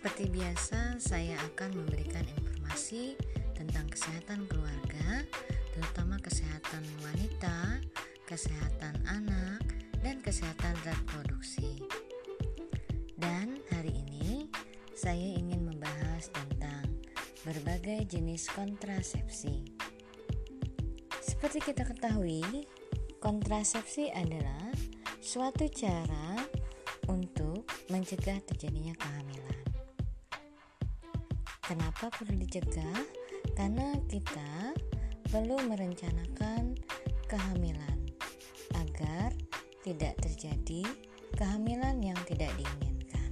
Seperti biasa, saya akan memberikan informasi tentang kesehatan keluarga, terutama kesehatan wanita, kesehatan anak, dan kesehatan reproduksi. Dan hari ini saya ingin membahas tentang berbagai jenis kontrasepsi. Seperti kita ketahui, kontrasepsi adalah suatu cara untuk mencegah terjadinya kehamilan. Kenapa perlu dicegah? Karena kita perlu merencanakan kehamilan agar tidak terjadi kehamilan yang tidak diinginkan.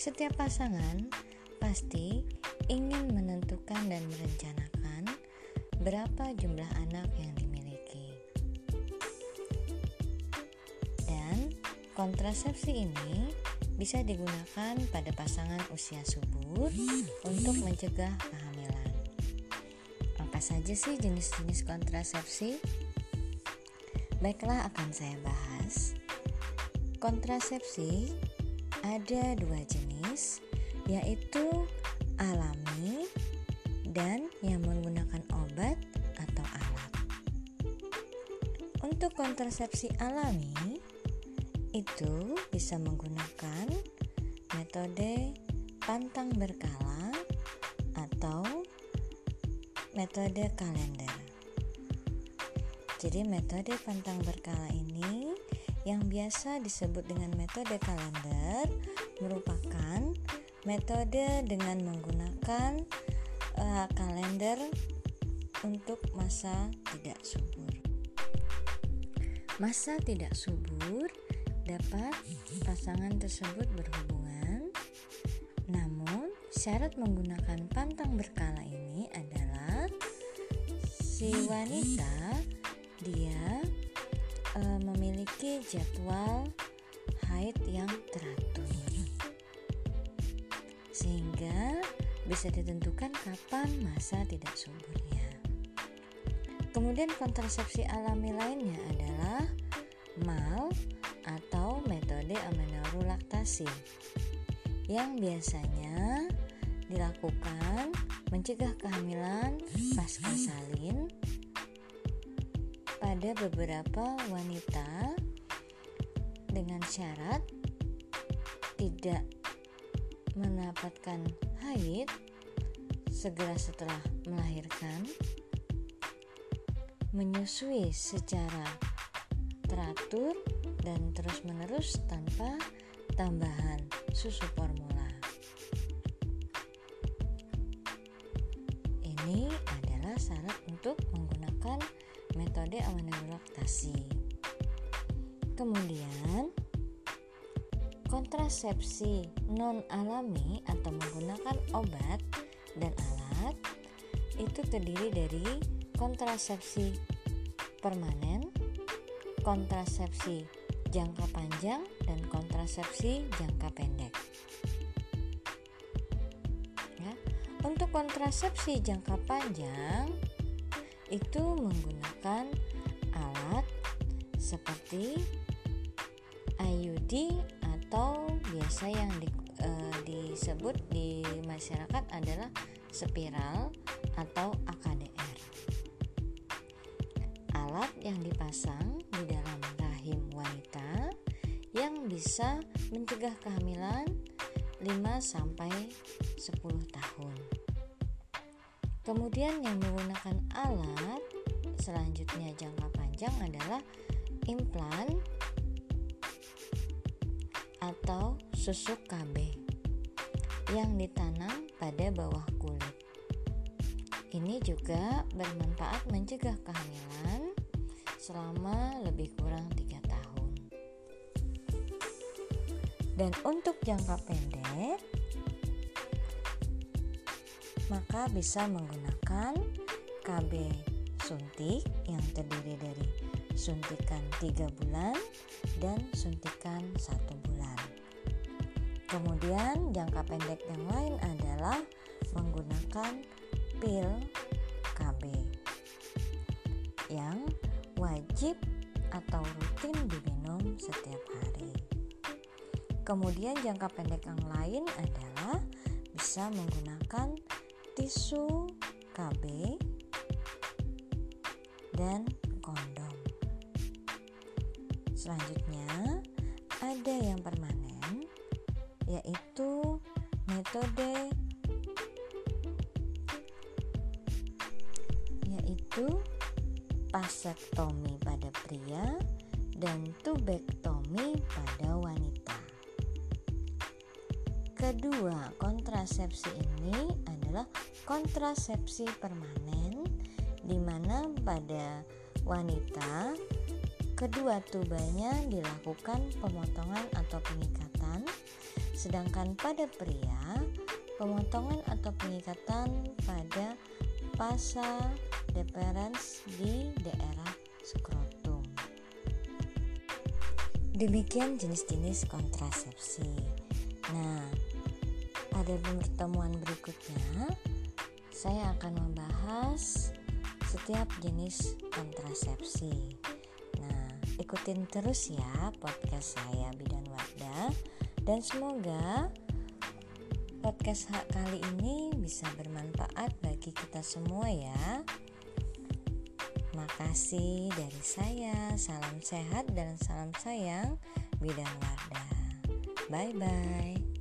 Setiap pasangan pasti ingin menentukan dan merencanakan berapa jumlah anak yang Kontrasepsi ini bisa digunakan pada pasangan usia subur untuk mencegah kehamilan. Apa saja sih jenis-jenis kontrasepsi? Baiklah akan saya bahas. Kontrasepsi ada dua jenis, yaitu alami dan yang menggunakan obat atau alat. Untuk kontrasepsi alami, itu bisa menggunakan metode pantang berkala atau metode kalender. Jadi metode pantang berkala ini yang biasa disebut dengan metode kalender merupakan metode dengan menggunakan uh, kalender untuk masa tidak subur. Masa tidak subur dapat pasangan tersebut berhubungan. Namun, syarat menggunakan pantang berkala ini adalah si wanita dia e, memiliki jadwal haid yang teratur. Sehingga bisa ditentukan kapan masa tidak suburnya. Kemudian kontrasepsi alami lainnya adalah mal atau metode amenorulaktasi yang biasanya dilakukan mencegah kehamilan pasca salin pada beberapa wanita dengan syarat tidak mendapatkan haid segera setelah melahirkan menyusui secara teratur dan terus-menerus tanpa tambahan susu formula. Ini adalah syarat untuk menggunakan metode laktasi. Kemudian, kontrasepsi non alami atau menggunakan obat dan alat itu terdiri dari kontrasepsi permanen, kontrasepsi jangka panjang dan kontrasepsi jangka pendek. Ya, untuk kontrasepsi jangka panjang itu menggunakan alat seperti IUD atau biasa yang di, e, disebut di masyarakat adalah spiral atau AKDR. Alat yang dipasang bisa mencegah kehamilan 5 sampai 10 tahun. Kemudian yang menggunakan alat selanjutnya jangka panjang adalah implan atau susuk KB yang ditanam pada bawah kulit. Ini juga bermanfaat mencegah kehamilan selama lebih kurang Dan untuk jangka pendek, maka bisa menggunakan KB suntik yang terdiri dari suntikan 3 bulan dan suntikan satu bulan. Kemudian jangka pendek yang lain adalah menggunakan pil KB yang wajib atau rutin diminum setiap hari. Kemudian jangka pendek yang lain adalah bisa menggunakan tisu KB dan kondom. Selanjutnya ada yang permanen yaitu metode yaitu pasektomi pada pria dan tubektomi pada wanita. Kedua, kontrasepsi ini adalah kontrasepsi permanen di mana pada wanita kedua tubanya dilakukan pemotongan atau pengikatan sedangkan pada pria pemotongan atau pengikatan pada pasa deferens di daerah skrotum. Demikian jenis-jenis kontrasepsi. Nah, pada pertemuan berikutnya, saya akan membahas setiap jenis kontrasepsi. Nah, ikutin terus ya podcast saya Bidan Wardah dan semoga podcast hak kali ini bisa bermanfaat bagi kita semua ya. Makasih dari saya, salam sehat dan salam sayang Bidan Wardah. Bye bye.